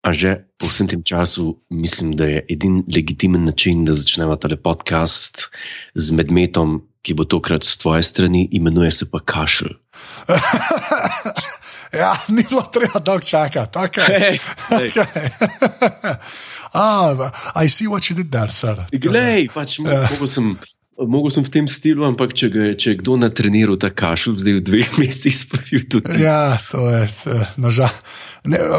A že po vsem tem času mislim, da je edini legitimen način, da začnemo tale podcast z medmetom, ki bo tokrat z tvoje strani, imenuje se pa Kašelj. ja, ni bilo treba dolgo čakati. Okay. Hey, hey. okay. ah, I see what you did there, sir. Glej, pač yeah. mogo sem. Mogel sem v tem stilu, ampak če, ga, če je kdo na treniru ta kašelj, zdaj v dveh mestih spojil tudi. Ja, to je, nažal.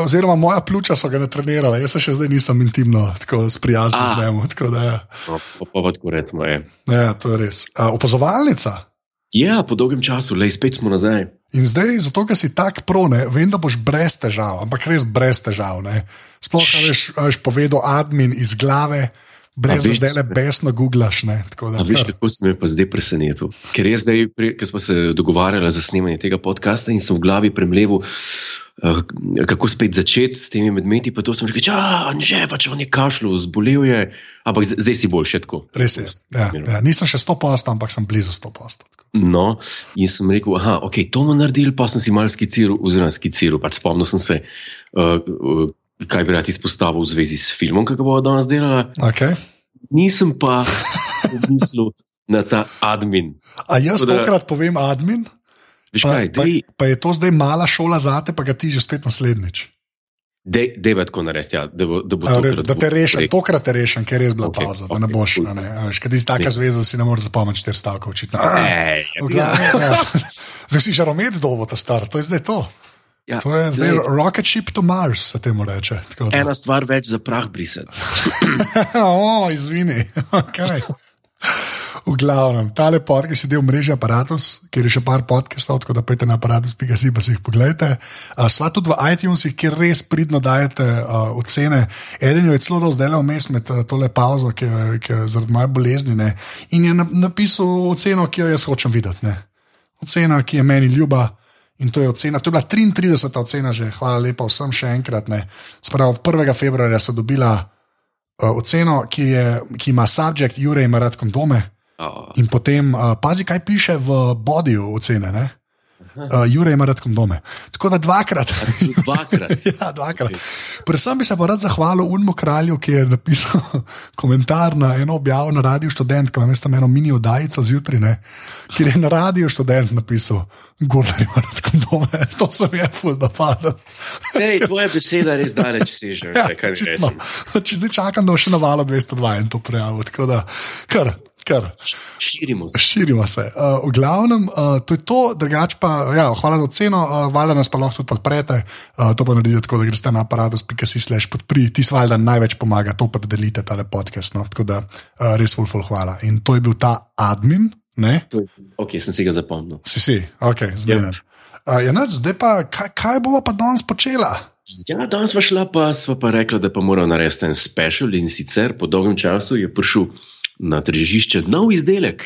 Oziroma, moja pljuča so ga ne trenirala, jaz se še zdaj nisem intimno sprijaznil z njim. Ja. No, pa pa tako recimo je. Ja, to je res. A, opazovalnica. Ja, po dolgem času, le spet smo nazaj. In zdaj, zato ker si tak prone, vem, da boš brez težav, ampak res brez težav. Sploh, če veš povedal admin iz glave. Brez da zdaj le besno googlaš. Ne, da, veš, kako si me pa zdaj presenetil? Ker je zdaj, ker smo se dogovarjali za snemanje tega podcasta in sem v glavi premleval, uh, kako spet začeti s temi medmeti. Pa to sem rekel, že, pač on je kašljal, zbolel je, ampak zdaj, si bolj še tako. Res je. Ja, ja, nisem še 100%, ampak sem blizu 100%. No, in sem rekel, da okay, to bomo naredili, pa sem si malo skiciral, oziroma skiciral. Pač spomnil sem se. Uh, kaj bi rad izpostavil v zvezi s filmom, ki ga bodo danes delali. Okay. Nisem pa mislil na ta admin. A jaz da, tokrat povem admin? Pa, kaj, pa, pa je to zdaj mala šola za te, pa ga ti že spet naslednjič. Deve tako narediti, ja, da, bo, da, bo A, da te rešim, tokrat te rešim, ker je res bila okay, pauza, okay, da ne boš. Ker ti si taka zveza, si ne moreš zapomniti štiri stavke očitno. Ja, ja. Zdaj si že romet dolgo ta star, to je zdaj to. Ja, to je zdaj gled, rocket ship to Mars, se temu reče. Ena stvar več za prah brisati. o, izvini. Okay. V glavnem, ta lepot, ki si del mreže Apparatus, kjer je še par podcastov, tako da pejte na aparatus.si pa si jih pogledajte. Uh, sva tudi v iTunesih, kjer res pridno dajete uh, ocene. Eden je celo dal zdaj vmes med uh, tole pauzo, ki je, ki je zaradi moje bolezni ne? in je napisal oceno, ki jo jaz hočem videti. Ne? Ocena, ki je meni ljuba. In to je ocena, to je bila 33. ocena, že hvala lepa vsem še enkrat. Spravo 1. februarja so dobila uh, oceno, ki, je, ki ima subjekt, Jurek ima rad kondome. Oh. In potem, uh, pazi, kaj piše v bodiju ocene. Ne? Uh, Jurek ima rad kondome. Tako da dvakrat. dvakrat. ja, dvakrat. Predvsem bi se pa rad zahvalil Unmu kralju, ki je napisal komentar na eno objavo na Radio Student, ki ima tam eno mini oddajico zjutraj, kjer je na Radio Student napisal: Gordo ima rad kondome. To sem jaz, ful da pada. Hej, tvoje besede res daleč si že, ja. Če zdaj čakam, da bo še navalo 202 in to prijavil. Tako da, kar. Kar. Širimo se. Širimo se. Uh, v glavnem, uh, to je to, drugače pa, ja, hvala za oceno, uh, valjda nas pa lahko tudi podprete. Uh, to pa naredite tako, da greste na aparatus.si slash podpri, ti svalda največ pomaga, to predelite tale podcast. No? Tako da uh, res ful, ful, hvala. In to je bil ta admin. Ne? Ok, sem si ga zapomnil. Si si, ok, zmeraj. Yep. Uh, ja, zdaj pa, kaj, kaj bomo pa danes počela? Ja, danes smo šla, pa smo pa rekli, da pa moramo narediti en special in sicer po dolgem času je prišel na tržišče nov izdelek,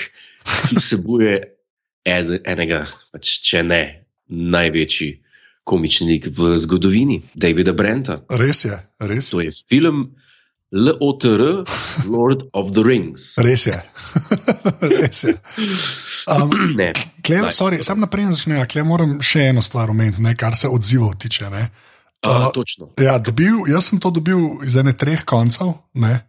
ki vsebuje ed, enega, pač, če ne največji komičnik v zgodovini, Davida Brenta. Res je, res. To je film LOTR, Lord of the Rings. Res je. res je. Um, ne. Klej, sorry, sam naprej začnem, klej moram še eno stvar omeniti, kar se odzivov tiče. Ne. Uh, točno. Ja, dobil, jaz sem to dobil iz ene treh koncev. Ne.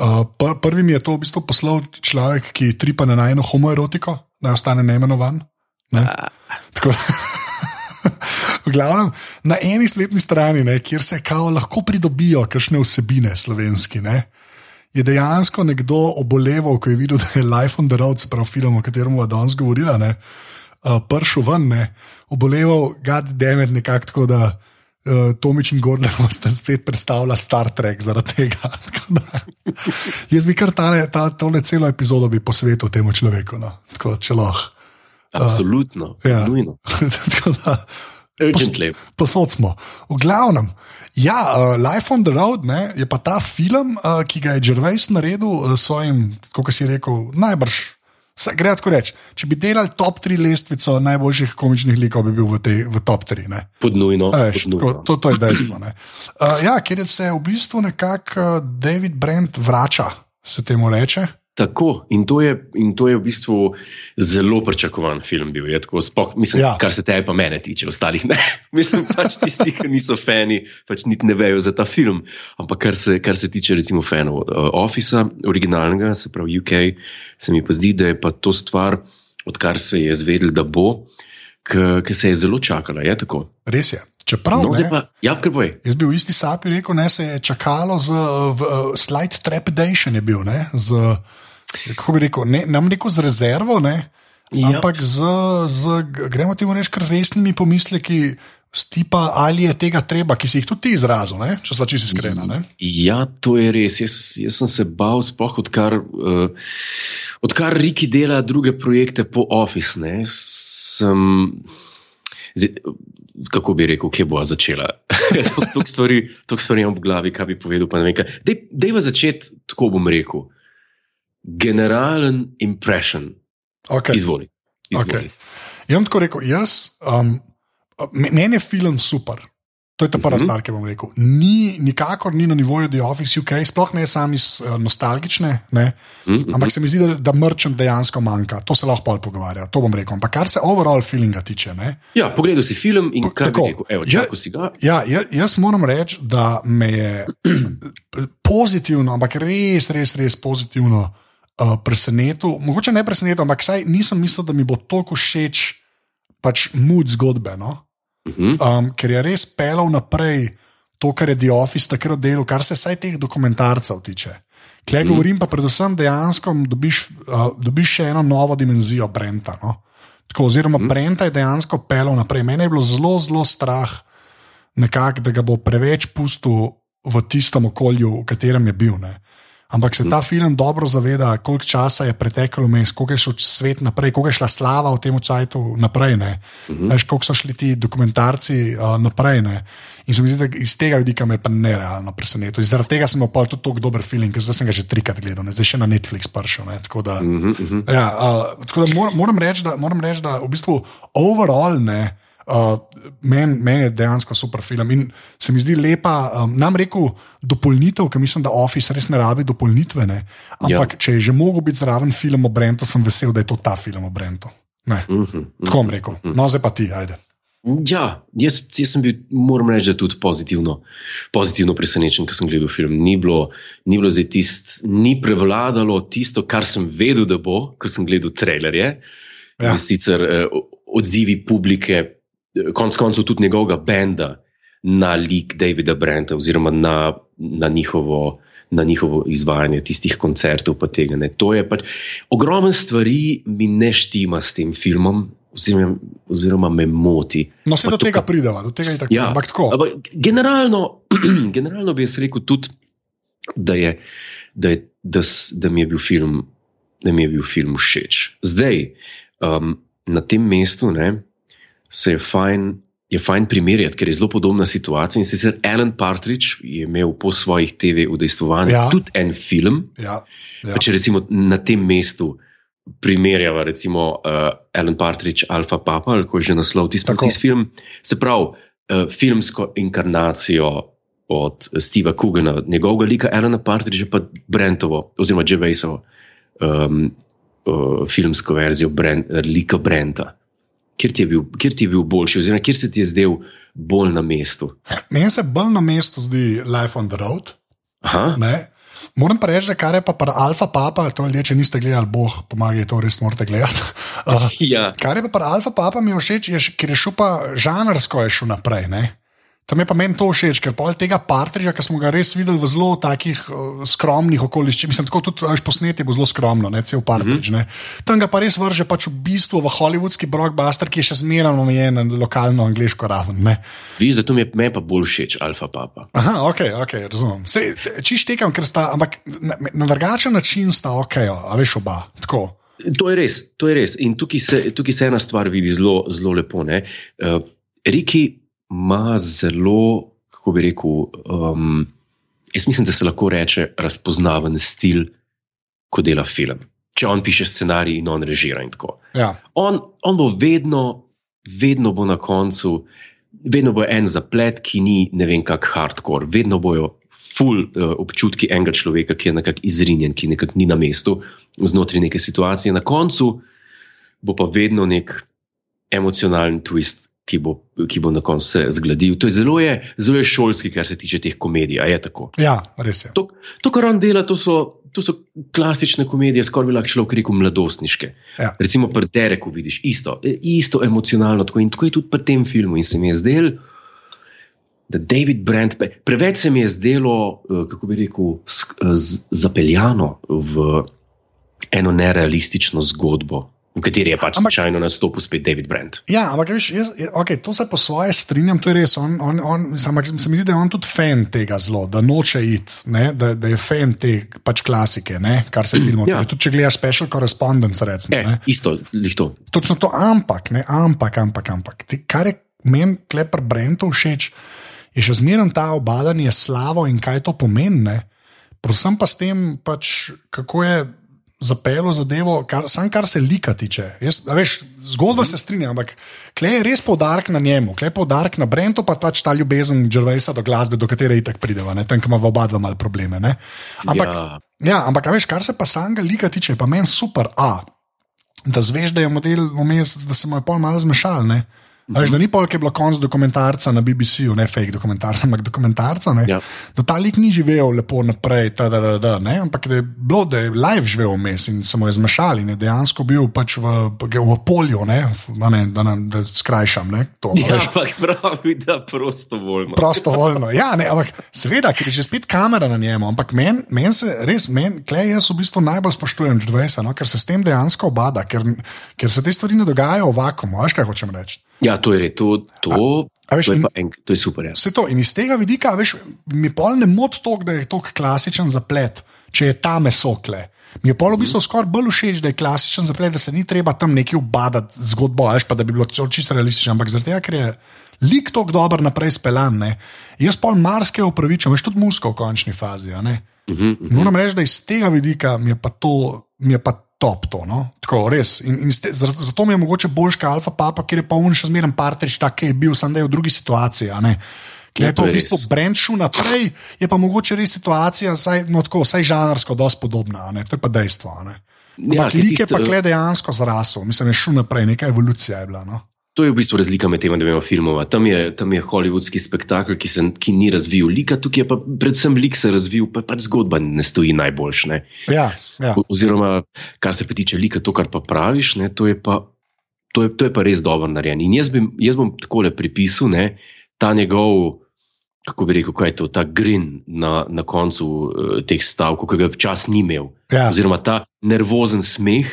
Uh, pr prvi mi je to v bistvu poslal človek, ki tripa na eno homoerotiko, da ostane neimenovan. Ne? Uh. v glavnem, na eni spletni strani, ne, kjer se kao lahko pridobijo kakšne vsebine slovenski, ne, je dejansko nekdo oboleval, ko je videl, da je Life on the Road, pravi film, o katerem bomo danes govorili, uh, pršel ven, ne, oboleval, gad demet, nekako tako da uh, Tomič in Gordon sta spet predstavila Star Trek zaradi tega. Jaz bi kar tale, ta, tole celo epizodo bi posvetil temu človeku, no? tako če lahko. Absolutno, uh, ja. nujno. Posod smo. V glavnem, ja, uh, Life on the Road ne, je pa ta film, uh, ki ga je Gervais naredil s uh, svojim, kako si rekel, najbrž Gre tako reči, če bi delali top 3 lestvico najboljših komičnih likov, bi bil v, tej, v top 3. Podnujno. Eš, podnujno. To, to je dejstvo. Uh, ja, ker se v bistvu nekako uh, David Brent vrača, se temu reče. Tako, in to, je, in to je v bistvu zelo pričakovan film. Bil, tako, spoh, mislim, ja. Kar se tebe, pa mene tiče, ostalih ne. mislim, pač tisti, ki niso fani, pač niti ne vejo za ta film. Ampak kar se, kar se tiče, recimo, fanov uh, Office, originalnega, se pravi UK, se mi pa zdi, da je pa to stvar, odkar se je zvedel, da bo, ki se je zelo čakala. Je Res je. Čeprav, no, pa, ja, jaz bi v isti sapi rekel, da se je čakalo z uh, slide trepidation, je bil, ne, z, kako bi rekel, ne, nam rekel z rezervo, ne, ja. ampak z, z, gremo temu reči, kar resnimi pomisleki. Stipa, ali je tega treba, ki si jih tudi ti izrazil, ne? če smo čisto iskreni. Ja, to je res. Jaz, jaz sem se bal, spoh, odkar, uh, odkar Riki dela druge projekte po Office. Sem, zdaj, kako bi rekel, kje bo začela. Tuk stvari, stvari imam v glavi, kaj bi povedal. Dej pa začeti, tako bom rekel. Generalen impression. Okay. Izvoli. izvoli. Okay. Jaz bom tako rekel, jaz, um, meni je film super. To je ta prva mm -hmm. stvar, ki bom rekel. Ni, nikakor ni na nivoju The Office UK, sploh ne sami uh, nostalgične, ne? Mm -hmm. ampak se mi zdi, da, da mrčem dejansko manjka. To se lahko pol pogovarja, to bom rekel. Ampak kar se overall feelinga tiče. Ne? Ja, pogledal si film in kaj je rekel, si ga. Ja, jaz moram reči, da me je pozitivno, ampak res, res, res pozitivno uh, presenetil. Mogoče ne presenetil, ampak saj nisem mislil, da mi bo toliko všeč pač mood zgodbe. No? Mhm. Um, ker je res pelal naprej to, kar je The Office takrat delal, kar se vsaj teh dokumentarcev tiče. Klej mm. govorim pa predvsem dejansko, dobiš, uh, dobiš še eno novo dimenzijo Brenta. No? Tako, oziroma, mm. Brenta je dejansko pelal naprej. Mene je bilo zelo, zelo strah, nekak, da ga bo preveč pustil v tistem okolju, v katerem je bil. Ne? Ampak se ta mm. film dobro zaveda, koliko časa je preteklo vmes, koliko je šel svet naprej, koliko je šla slava v tem času naprej. Mm -hmm. Veš, koliko so šli ti dokumentarci uh, naprej. Ne? In se mi zdi, da iz tega vidika me je nerealno presenetilo. Zaradi tega sem imel tudi tako dober film, ker sem ga že trikrat gledal, ne? zdaj še na Netflix pršel. Tako da, mm -hmm. ja, uh, tako da mor, moram reči, da, reč, da v bistvu overall ne. Uh, Meni men je dejansko super film in se mi zdi lepa. Um, nam rekel dopolnitev, ker mislim, da Office res ne rabi dopolnitve. Ne? Ampak, ja. če je že mogel biti zraven film o Brentu, sem vesel, da je to ta film o Brentu. -huh, uh -huh. Tako bom rekel. Uh -huh. No, zdaj pa ti, ajde. Ja, jaz, jaz sem bil, moram reči, tudi pozitivno, pozitivno presenečen, ker sem gledal film. Ni bilo, ni bilo zdaj tisto, ni prevladalo tisto, kar sem vedel, da bo, ko sem gledal trailerje. Ja. Sicer eh, odzivi publike konec koncev tudi njegovega benda na lik Davida Brenta, oziroma na, na, njihovo, na njihovo izvajanje tistih koncertov. Tega, to je pač ogromno stvari, mi ne štima s tem filmom. Oziroma, oziroma me moti. No, se do to, tega prideva, do tega je tako. Ja, ampak tako. Ampak generalno, generalno bi jaz rekel tudi, da, je, da, je, da, da, mi film, da mi je bil film všeč. Zdaj, um, na tem mestu, ne, se je fajn, je fajn primerjati, ker je zelo podobna situacija. In sicer Alan Partridge je imel po svojih TV udejstvovanjih ja. tudi en film. Ja. Ja. Če recimo na tem mestu primerjava, recimo uh, Alan Partridge, Alfa Papa, ali kako je že naslov tisti film, se pravi uh, filmsko inkarnacijo. Od Steva Kugana, njegovega lika, Elena Partridge, pa Brentovo, oziroma Dževesovo, um, uh, filmsko verzijo Brent, lika Brenta kjer ti, bil, kjer ti je bil boljši, oziroma kjer se ti je zdel bolj na mestu? Meni se bolj na mestu zdi Life on the Road. Moram pa reči, kar je pa pri Alfa Papa, to ljudje, če niste gledali, boh, pomagaj, to res morate gledati. Uh, ja. Kar je pa pri Alfa Papa mi všeč, je, ker je šel pa žanrsko je šel naprej. Ne? Tam je pa meni to všeč, ker pol tega partnerja, ki smo ga res videli v zelo takih uh, skromnih okoliščinah, mislim, tako tudi až posneti bo zelo skromno, ne cel partnerj. Mm -hmm. Tam ga pa res vrže pač v bistvu v hollywoodski blockbuster, ki je še zmeraj omejen na lokalno angliško raven. Vi, zato mi je me pa bolj všeč Alfa Papa. Aha, ok, ok, razumem. Čiš tekam, ker sta, ampak na, na drugačen način sta ok, a veš oba. Tako. To je res, to je res. In tukaj se, tukaj se ena stvar vidi zelo, zelo lepo. Uh, Riki ima zelo, kako bi rekel, um, jaz mislim, da se lahko reče razpoznaven stil, ko dela film. Če on piše scenarij in on režira in tako. Ja. On, on bo vedno, vedno bo na koncu, vedno bo en zaplet, ki ni ne vem, kak hardcore, vedno bojo. Ful uh, občutki enega človeka, ki je nekako izrinjen, ki nekako ni na mestu, znotraj neke situacije. Na koncu bo pa vedno nek emocionalen twist, ki bo, ki bo na koncu se zgladil. To je zelo, je zelo je šolski, kar se tiče teh komedij. Je tako. Ja, res je. To, to, kar on dela, to so, to so klasične komedije, skoraj bi lahko človek rekel mladostniške. Ja. Recimo pri Dereku vidiš isto, e, isto emocionalno. Tako, in tako je tudi pri tem filmu. In se mi je zdelo, da David Brent, preveč se mi je zdelo, eh, kako bi rekel, sk- eh, z- zapeljano v eno nerealistično zgodbo, v kateri je pač Ampak- slučajno nastopil spet David Brent. Ja, ampak veš, jaz, okay, to se po svoje strinjam, to je res. On, on, on, ampak se mi zdi, da je on tudi fan tega zelo, da noče iti, ne, da, da je fan te pač klasike, ne, kar se filmov Ja. Tudi če gledaš special correspondence, recimo. E, Ne, isto, lih to. točno to, ampak, ne, ampak, ampak, ampak. Ti, kar je meni klepar Brento všeč, je še zmeraj ta obadanje slavo in kaj to pomeni. ne. Predvsem pa s tem, pač, kako je zapeljal zadevo, kar, sam kar se lika tiče. Jaz, veš, zgodba se strinja, ampak klej je res poudarek na njemu, klej je poudarek na Brentu, pa pač ta ljubezen Džervejsa do glasbe, do katere itak prideva, ne, tam, ima v oba dva malo probleme. Ne. Ampak, Ja. Ja, ampak veš, kar se pa samega lika tiče, pa meni super. A, da zveš, da je model vmes, da se mu je pol malo zmešal. Ne? Veš, da ni pol, ki je bilo konc dokumentarca na BBC-ju, ne fake dokumentarca, ampak dokumentarca. Ne? Ja. Da ta lik ni živel lepo naprej, ta, da, da, da, ne? ampak da je bilo, da je live živel vmes in se mu je zmešal in je dejansko bil pač v, v polju, ne? A ne, da, nam, da skrajšam. Ne? To, Ja, veš. ampak pravi, da prostovoljno. Prostovoljno. Ja, ne, ampak seveda, ker je že spet kamera na njemu. Ampak meni men se res, meni, klej, jaz v bistvu najbolj spoštujem Dždvesa, no, ker se s tem dejansko obada, ker, ker se te stvari ne dogajajo v vakumu. Veš, kaj hočem reči? Ja, to je res, to, to, a veš, to, je en, to je super. Ja. Vse to. In iz tega vidika, veš, mi pol ne moti to, da je to klasičen zaplet, če je ta mesokle. Mi je pol v bistvu skoraj bolj všeč, da je klasičen zaplet, da se ni treba tam nekaj ubadati zgodbo, veš, pa da bi bilo čisto realistično, ampak zaradi tega, ker je lik tako dober naprej speljan. Ne. Jaz pol marsikaj upravičujem, veš tudi musko v končni fazi. a. Uh -huh, uh -huh. Moram reči, da iz tega vidika mi je pa to, mi je pa top to. No? Tako, res. In, in ste, zato, mi je mogoče boljš kot Alfa Papa, ker je pa un še zmeraj partrič, tak, ki je bil, sem da je v drugi situaciji. a ne. Ker Ja, je to pa je v bistvu res. brend šel naprej, je pa mogoče res situacija, saj, no, tako, saj žanrsko, dosti podobna, to je pa dejstvo. Ja, Ampak ker lik je tisto- pa kle dejansko zrasel, mislim, je šel naprej, neka evolucija je bila. No. To je v bistvu razlika med tema dvema filmoma. Tam je, tam je hollywoodski spektakel, ki, se, ki ni razvil lika, tukaj je pa predvsem lik se razvil, pa pač zgodba ne stoji najboljš. Ne? Ja, ja. O- Oziroma, kar se pa tiče lika, to, kar pa praviš, ne, to, je pa, to, je, to je pa res dobro narejen. In jaz, bi, jaz bom takole pripisal ne, ta njegov, kako bi rekel, kaj je to, ta grin na, na koncu uh, teh stavkov, ki ga včasih ni imel. Ja. Oziroma ta nervozen smeh,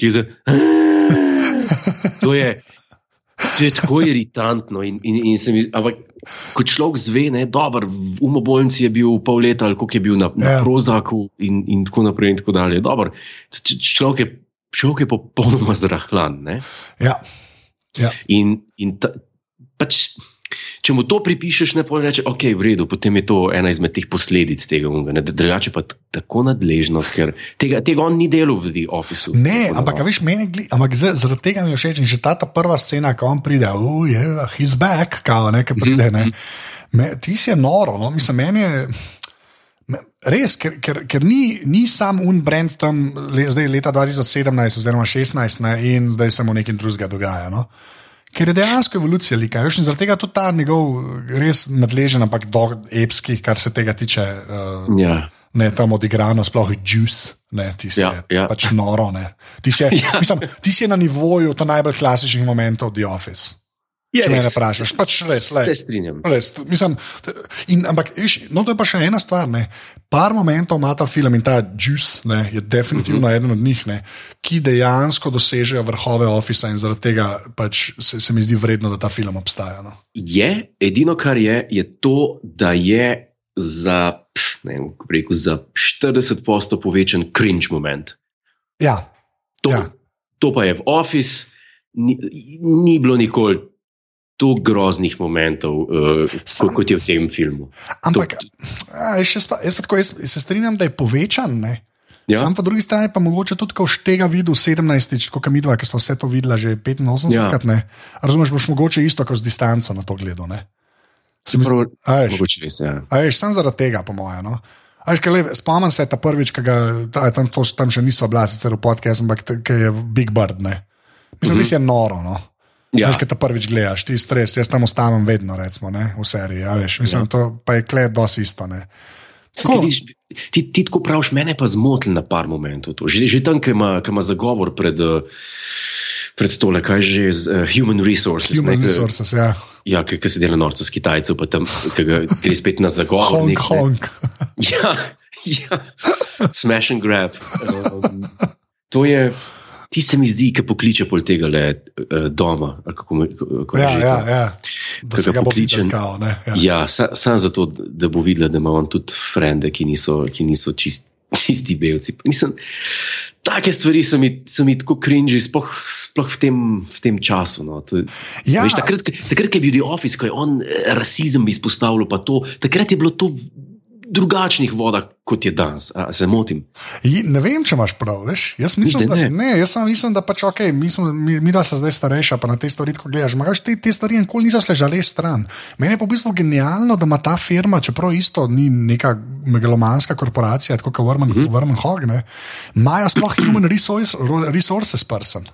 ki je za. To je, to je tako iritantno. In, in, in mi, ampak, ko človek zve, da je dober, v umobolnici je bil pol leta, ali koliko je bil na, na Ja. prozaku, in, in tako naprej. In tako dalje. Dober, č- č- človek, je, človek je popolnoma zrahlan. Ne? Ja. Ja. In, in ta, pač, če mu to pripišeš, ne pa reče, ok, v redu, potem je to ena izmed teh posledic tega. unga, ne. Drugače pa tako nadležno, ker tega, tega on ni delal v The Officeu. Ne, ampak veš, meni gli, ampak za- zaradi tega mi je všeč in že ta, ta prva scena, ko on pride, oh, yeah, he's back, kao nekaj pride. Ne. Me, ti si je noro, no? mislim, meni je. Res, ker, ker, ker ni, ni sam un brand tam, le, zdaj leta 2017 oziroma 2016 ne, in zdaj se mu nekaj drugega dogaja. No? Ker je dejansko evolucija lika. veš, Zaradi tega tudi ta njegov res nadležen, ampak do epski, kar se tega tiče. Uh, Ja. ne tam odigrano, sploh juice, ne, ti si Ja, ja, pač noro. Ne. Ti si, ja. mislim, ti si na nivoju najbolj klasičnih momentov The Office. Je Če me res. ne vprašaš, pač res, lej. Se strinjam. Res, mislim, in, ampak, viš, no, to je pa še ena stvar. Ne. Par momentov ima ta film in ta Juice ne, je definitivno uh -huh. eden od njih, ne, ki dejansko dosežejo vrhove Office in zaradi tega pač se, se mi zdi vredno, da ta film obstaja. No. Je, edino, kar je, je to, da je za, pf, ne rekel, za 40% povečan cringe moment. Ja, To, ja. to pa je v Office, ni, ni bilo nikoli tako groznih momentov, uh, Sam- kot, je v tem filmu. ampak a, jaz, spa, jaz, pa tako, jaz se strinjam, da je povečan. Ne. Ja? Sam po drugi strani pa mogoče tudi, ko štega videl 17, kot mi dva, ki smo vse to videla že 85 Ja. Razumeš, boš mogoče isto kot z distanco na to gledal. ne. Se mi zdi- Prav, a veš, mogoče res, ja. a veš, Sam zaradi tega, po mojem. No. Spomnim se ta prvič, ki ga ta, tam, to, tam še niso bila, sicer v podkastu, ampak ki je Big Bird. Ne? Mislim, da mm -hmm. je noro. No? Ja. Veš, kaj ta prvič gledaš, ti stres, jaz tam ostanem vedno, recimo, ne? v seriji. Ja, veš, mislim, ja. to pa je kled dosti isto. Ne? Tako, ti, ti tako praviš, mene pa zmotil na par momentov. Že, že tam, ki ima, ima zagovor pred. Uh, pred tole, kaj že je uh, human resources. Human ne, resources, ja. Ja, ki se dela norce s Kitajcev, pa tam gre spet na zagovor. Hong Kong. Ja, ja. smash and grab. Um, to je. Ti se mi zdi, ki pokliče pol tega le uh, doma. Kako, kako ja, ja, ja. Da se ga pokliče. Ja, ja samo sam zato, da bo videla, da ima on tudi frende, ki niso, ki niso čisti čisti belci. Mislim, take stvari so mi, so mi tako krinži, sploh, sploh v, tem, v tem času. No. To, ja. veš, takrat, takrat, ko je bil The Office, ko je on eh, rasizem izpostavljal, to, takrat je bilo to drugačnih vodah, kot je danes. A, se motim. Ne vem, če imaš prav. Veš? Jaz mislim, da, ne, jaz mislim, da pač, okay, mi, smo, mi, mi da se zdaj starejša, pa na te stvari, ko gledaš. Magaš, te, te stvari nikoli niso ležale stran. Meni je po bistvu genialno, da ima ta firma, čeprav isto ni neka megalomanska korporacija, kot je Vrmen mm -hmm. Hog, imajo sploh human resources, resources person.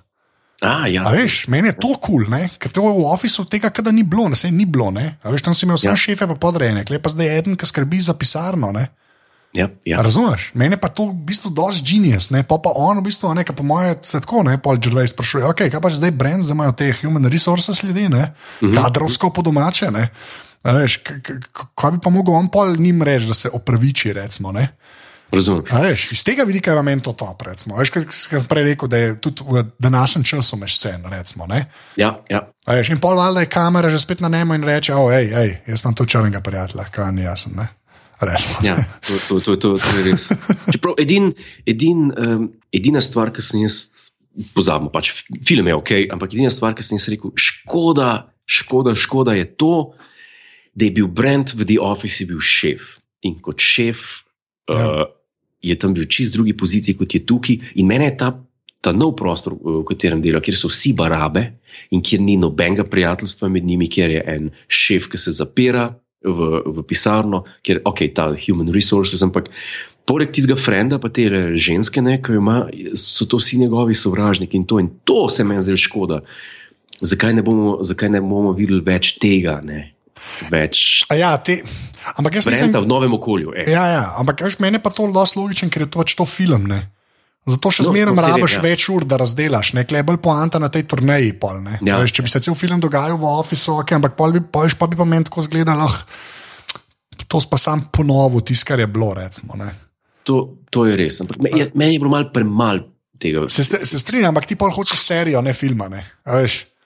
A, ja. A veš, meni je to kul, cool, ker to v ofisu tega, kada ni bilo, ne, ni bilo. Ne. A veš, tam si imel vse ja. šefe, pa podrejene, klej pa zdaj eden, ki skrbi za pisarno. Ne. Ja, ja. Razumeš? Meni pa to v bistvu dosti genius, ne? pa pa on v bistvu, ne, po mojem, tako, ne, pol Džervej sprašuje, ok, kaj pa zdaj brand, zdaj imajo te human resources ljudi, ne, mm -hmm. kadrovsko po domače, ne. Veš, kaj bi pa mogel on pol njim reči, da se opraviči, recimo, ne. Veš, iz tega vidika je meni to top. Veš, kaj sem prej rekel, da je tudi v današnjem času meš scen. Recimo, ja, ja. Veš, in pol valjda je kamera že spet na nemo in reče: oh, hej, hej, jaz imam tu črnega prijatelja, kaj ni jasen. Ne? Ja, to, to, to, to, to je res. Čeprav edin, edin, um, edina stvar, ki sem jaz pozabil, pač film je ok, ampak edina stvar, ki sem jaz rekel, škoda, škoda, škoda je to, da je bil Brent v The Office bil šef. In kot šef. Ja. Uh, je tam bil čist drugi poziciji kot je tukaj. In meni je ta, ta nov prostor, v katerem dela, kjer so vsi barabe in kjer ni nobenega prijateljstva med njimi, kjer je en šef, ki se zapira v, v pisarno, kjer je okay, ta human resources. Ampak poleg tistega frenda, pa te ženske, ki jo ima, so to vsi njegovi sovražniki in to, in to se meni zdaj škoda. Zakaj ne, bomo, zakaj ne bomo videli več tega? Ne? Več. Ja, te, ampak jaz mislim, da je v novem okolju. Ja, ja, ampak veš, meni pa to zelo logično, ker je to pač to film. Ne? Zato še no, zmeraj no, rabiš ja. več ur, da razdelaš, ne klej bolj poanta na tej turneji. Pol, ja, veš, če bi se cel film dogajal v ofisu, okay, ampak pol bi, pol, pa bi pa meni tako zgledal, to pa sam ponovil, tisto, kar je bilo. Recimo, to, to je res. Meni je bilo malo premalo tega. Se, se strinjam, ampak ti pol hočeš serijo, ne filma. Ne?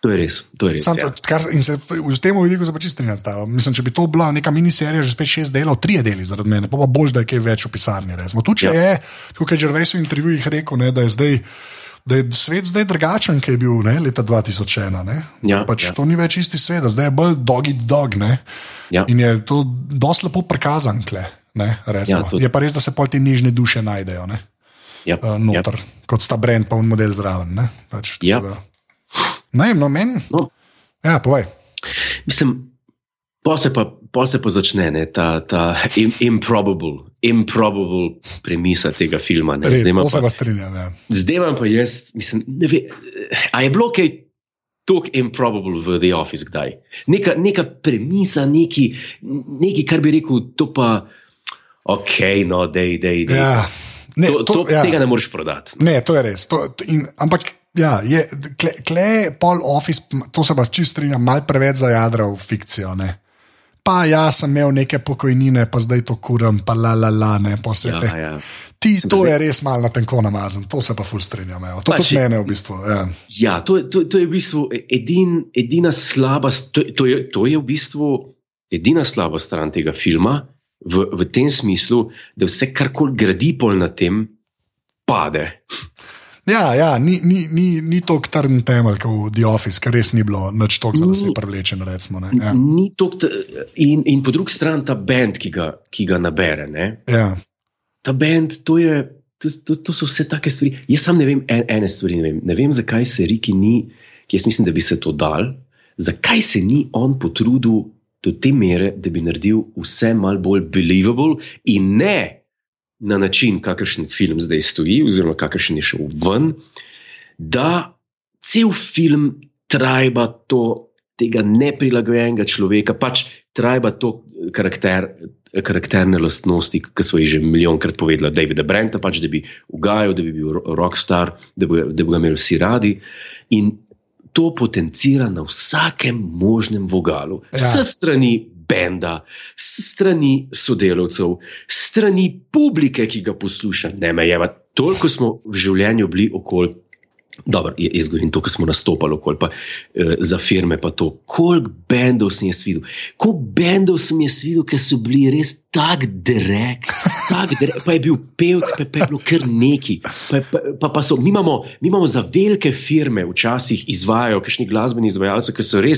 To je res. To je res ja. to, kar, in se v tem vidiku se pač strinjam. Mislim, če bi to bila neka miniserija, že spet šest delov, tri deli zaradi mene, pa, pa boš, da je kaj več v pisarni. Tu če ja. je, tukaj že v resu intervjujih rekel, ne, da je zdaj. Da je svet zdaj drugačen, kot je bil ne, leta 2001. Ja, pač ja. To ni več isti svet, zdaj je bolj dog in dog. Ja. In je to dosti lepo prikazan. Kle, ja, je pa res, da se pol te nižne duše najdejo. Ja, uh, noter, ja. Kot sta brend, pa un model zraven. Pač, ja. da, Ne, no, meni. No. Ja, povej. Mislim, pa se pa, pa, se pa začne ne, ta, ta im, improbable, improbable premisa tega filma. Red, zdaj pa se vas strinjam. Ja. Zdaj vam pa jaz, mislim, ne vem, a je bilo kaj. Tako improbable v The Office, kdaj. Neka, neka premisa, neki, neki, kar bi rekel, to pa, ok, no, da je. Ja, ja. Tega ne moreš prodati. Ne, to je res. To, in, ampak Ja, je, kle, kle pol office, to se pa čist strinjam, mal preveč za jadra v fikcijo. Ne? Pa ja, sem imel neke pokojnine, pa zdaj to kuram, pa la la la, ne posebej. Ja, ja. Ti, to je res malo na tenko namazan, to se pa ful strinjam. Evo. To je tudi mene v bistvu. Ja, ja to, to, to je v bistvu edin, edina slaba, to, to, je, to je v bistvu edina slaba stran tega filma, v, v tem smislu, da vse karkoli gradi pol na tem, pade. Ja, ja ni, ni, ni, ni to trn temelj, kot v The Office, kar res ni bilo nič tako zelo zelo privlečeno. Ja. In, in po drugi strani ta bend, ki ga, ki ga nabere. Ja. Ta bend, to, je, to, to, to so vse take stvari. Jaz sam ne vem, en, ene stvari ne vem. Ne vem, zakaj se Riki ni, ki jaz mislim, da bi se to dal, zakaj se ni on potrudil do te mere, da bi naredil vse malo bolj believable in ne na način, kakršen film zdaj stoji, oziroma kakršen je šel ven, da cel film trajba to. Tega neprilagojenega človeka, pač trajba to karakter, karakterne lastnosti, ki smo jih že milijonkrat povedali, Davida Brenta, pač, da bi ugajal, da bi bil rockstar, da bi, da bi ga imeli vsi radi. In to potencira na vsakem možnem vogalu, ja. s strani benda, strani sodelavcev, strani publike, ki ga posluša. Ne me je, toliko smo v življenju bili okoli. Dobro, jaz govorim to, kar smo nastopili, okoli, pa, eh, za firme. Koliko bendov sem jaz videl, koliko bendov sem jaz videl, ki so bili res tako drek, tak drek, pa je bil pevc, pa, pa je bilo kar neki. Pa, pa, pa, pa so, mi, imamo, mi imamo za velike firme, včasih izvajo, kakšni glasbeni izvajalci, ki,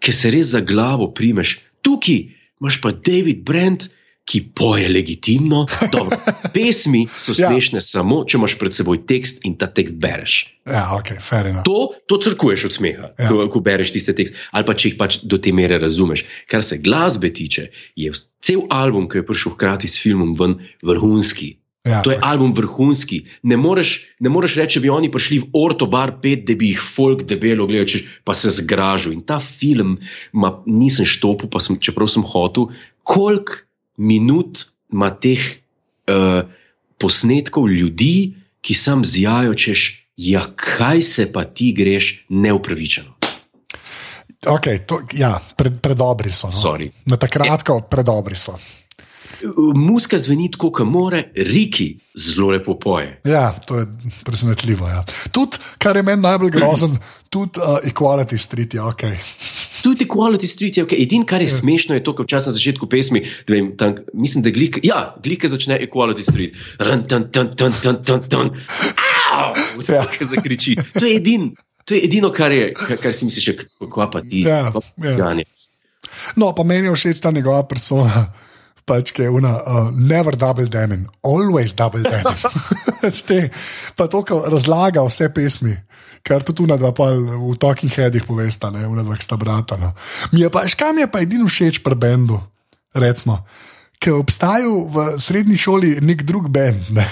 ki se res za glavo primeš. Tukaj imaš pa David Brent ki poje legitimno. Dobro, pesmi so ja. smešne ja. samo, če imaš pred seboj tekst in ta tekst bereš. Ja, okay, to, to crkuješ od smeha, ja. ko, ko bereš tiste tekste, ali pa če jih pač do te mere razumeš. Kar se glasbe tiče, je cel album, ki je prišel hkrati s filmom, ven, vrhunski. Ja, to je album vrhunski. Ne moreš, ne moreš reči, da bi oni prišli v Ortobar 5, da bi jih folk debelo gledal, pa se zgražal. In ta film, ma, nisem štopil, pa sem, čeprav sem hotel, koliko minut ima teh uh, posnetkov ljudi, ki sam zjajo, češ, ja, kaj se pa ti greš neupravičeno. Okay, to, ja, pred, predobri so. No? Na takrat, ko predobri so. Muska zveni tako, kot more, Riki zelo lepo poje. Ja, to je presenetljivo. Ja. Tudi, kar je meni najbolj grozen, tudi uh, Equality Street je ok. Tudi Equality Street je ok. Edino, kar je ja. smešno, je to, kar včasih na začetku pesmi, da vem, tam, mislim, da glika, ja, glika začne Equality Street. Run, tun, tun, tun, tun, tun, tun. Vse ja. zakriči. To je edino. To je edino, kar, je, kar, kar si misliš, kako pa ti. Ja, ja. No, pa meni je všeč ta njegova persona pač je una, uh, never double damn, always double damn. pa to, kar razlaga vse pesmi, kar tudi una dva v Talking Headih povesta, ne, una dva sta brata. No. Mi je pa, škam je pa edino všeč pri bendu, recimo ki obstajajo v srednji šoli, nek drug bend. Ne?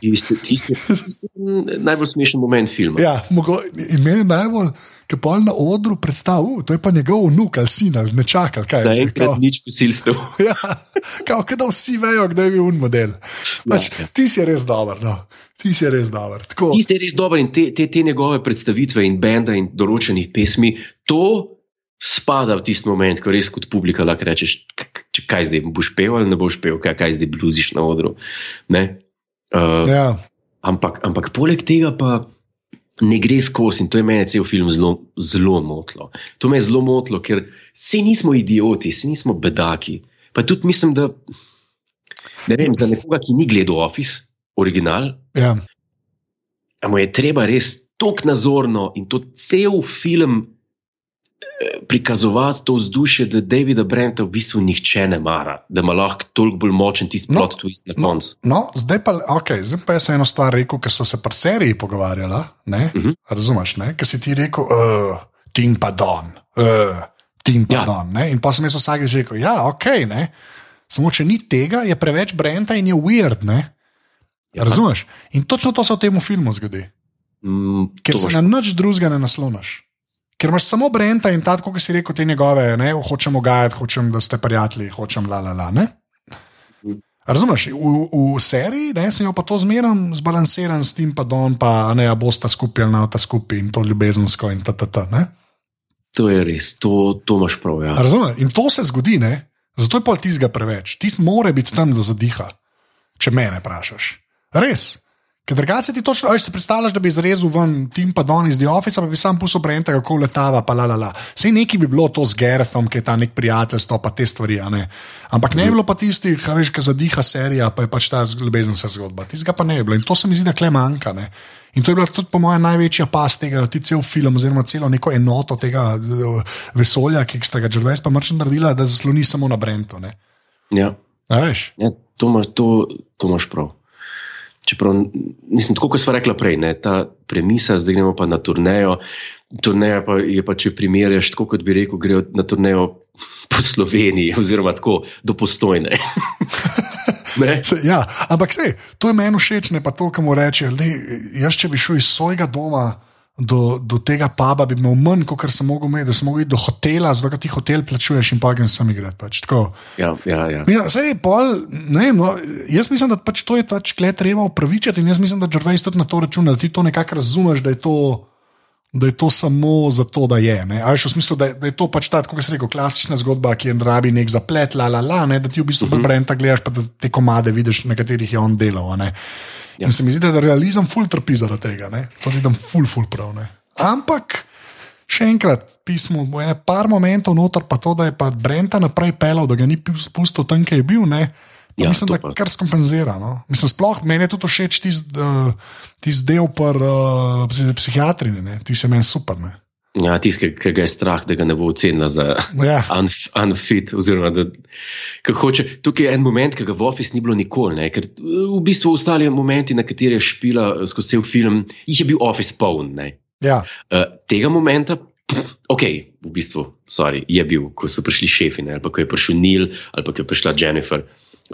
Tisti, tisti, tisti najbolj smešen moment filma. Ja, mogo, in meni je najbolj, ki pa na odru predstavlja, to je pa njegov vnuk ali sin ali ne čakal. Da je enkrat nič posilstev. Ja, kao, da vsi vejo, kdo je bil un model. Pač, ja, ja. Ti si res dober. No. Ti si res dober. Ti si res dober in te, te, te njegove predstavitve in benda in določenih pesmi, to spada v tisti moment, ko res kot publika lahko rečeš, kaj zdaj boš pel ali ne boš pel, kaj, kaj zdaj bluziš na odru. Uh, ja. ampak, ampak poleg tega pa ne gre skozi in to je meni cel film zelo, zelo motlo. To me je zelo motlo, ker vsi nismo idioti, vsi nismo bedaki. Pa tudi mislim, da ne vem, za nekoga, ki ni gledal Office, original. Ja. Ampak je treba res tako nazorno in to cel film prikazovati to vzdušje, da Davida Brenta v bistvu nihče ne mara, da ima lahko toliko bolj močen tisti no, plot twist na no, koncu. No, no, zdaj, pa, okay, zdaj pa jaz eno stvar rekel, ker so se pri seriji pogovarjali. Uh mhm. -huh. Razumeš, ker si ti rekel, uh, tim pa don. Uh, Tim pa ja. don. In pa sem jaz vsak že rekel, ja, ok, ne. samo če ni tega, je preveč Brenta in je weird. Ja. Razumeš? In točno to se v tem filmu zgodi. Mm, Ker se na nič drugega ne nasloniš. Ker imaš samo Brenta in tako, kot si rekel, te njegove, ne, hočemo gajati, hočem, da ste prijatelji, hočem la la la. Ne? Razumeš, v, v seriji ne, sem jo pa to zmeraj zbalansiran s tem, pa don, pa ne, a bosta skupaj na ta skupaj in to ljubezensko in tttt. To je res, to, to imaš prav. Ja. Razumeš, in to se zgodi, ne? zato je pa tizga preveč. Tis mora biti tam, da zadiha, če me ne vprašaš. Res. Ker drugače ti točno, aj si predstavljaš, da bi izrezal ven tim pa don iz The Office, pa bi sam pusil brenta, kako letava, pa la la la. Sej neki bi bilo to z Gerthom, ki je ta nek prijateljstvo, pa te stvari, ne. Ampak ne bi bilo pa tisti, ki veš, ki zadiha serija, pa je pač ta ljubezenska zgodba. Tistega pa ne bi bilo in to se mi zdi, da kle manjka. Ne? In to je bila tudi, po mojem, največja pas tega, da ti cel film, oziroma celo neko enoto tega vesolja, ki ste ga več pa mrčno naredila, da zasloni samo na Brentu. Ja. ja, to imaš prav. Čeprav, mislim, tako kot smo rekli prej, ne, ta premisa, zdaj gremo pa na turnejo. Turneja pa je pa, če primerjaš, tako kot bi rekel, grejo na turnejo po Sloveniji, oziroma tako do postojne. Ne? Se, ja, ampak sej, to je meni všeč, ne pa to, kar mu reče. Jaz, če bi šel iz svojega doma do, do tega puba, bi imel manj, kot sem mogel imeti, da sem mogel iti do hotela, zato ti hotel plačuješ in pa grem sem igrati. Pač, tako. Ja, ja, ja. Ja, sej, pol, ne vem, no, jaz mislim, da pač to je pač kle treba upravičiti in jaz mislim, da Gervais tudi na to računa, da ti to nekako razumeš, da je to. Da je to samo zato, da je. Ali v smislu, da da je to pač ta, kot se reče, klasična zgodba, ki je rabi nek zaplet, la, la, la, ne, da ti v bistvu uh -huh. brenda gledaš, pa da te komade vidiš, na katerih je on delal. Ja. In se mi zdi, da realizem ful trpi zaradi tega, ne. to vidim ful, ful prav. Ne. Ampak, še enkrat, pismo, bo ene par momentov noter, pa to, da je pa Brenta naprej pelal, da ga ni spustil tam, kjer je bil. Ne. Ja, mislim, da kar skompenzira. No? Mislim, sploh meni je tudi všeč tisti uh, tis del par uh, psihiatri, ti se meni super. Ne? Ja, tisti, ki ga je strah, da ga ne bo ocenila za ja. unf, unfit. Oziroma, da, hoče, tukaj je en moment, ki ga v Office ni bilo nikoli. Ne? Ker v bistvu ostali momenti, na katere je špila skozi cel film, jih je bil Office poln. Ja. Uh, tega momenta. Ok, v bistvu, sorry, je bil, ko so prišli šefi, ali pa ko je prišel Neil, ali pa ko je prišla Jennifer.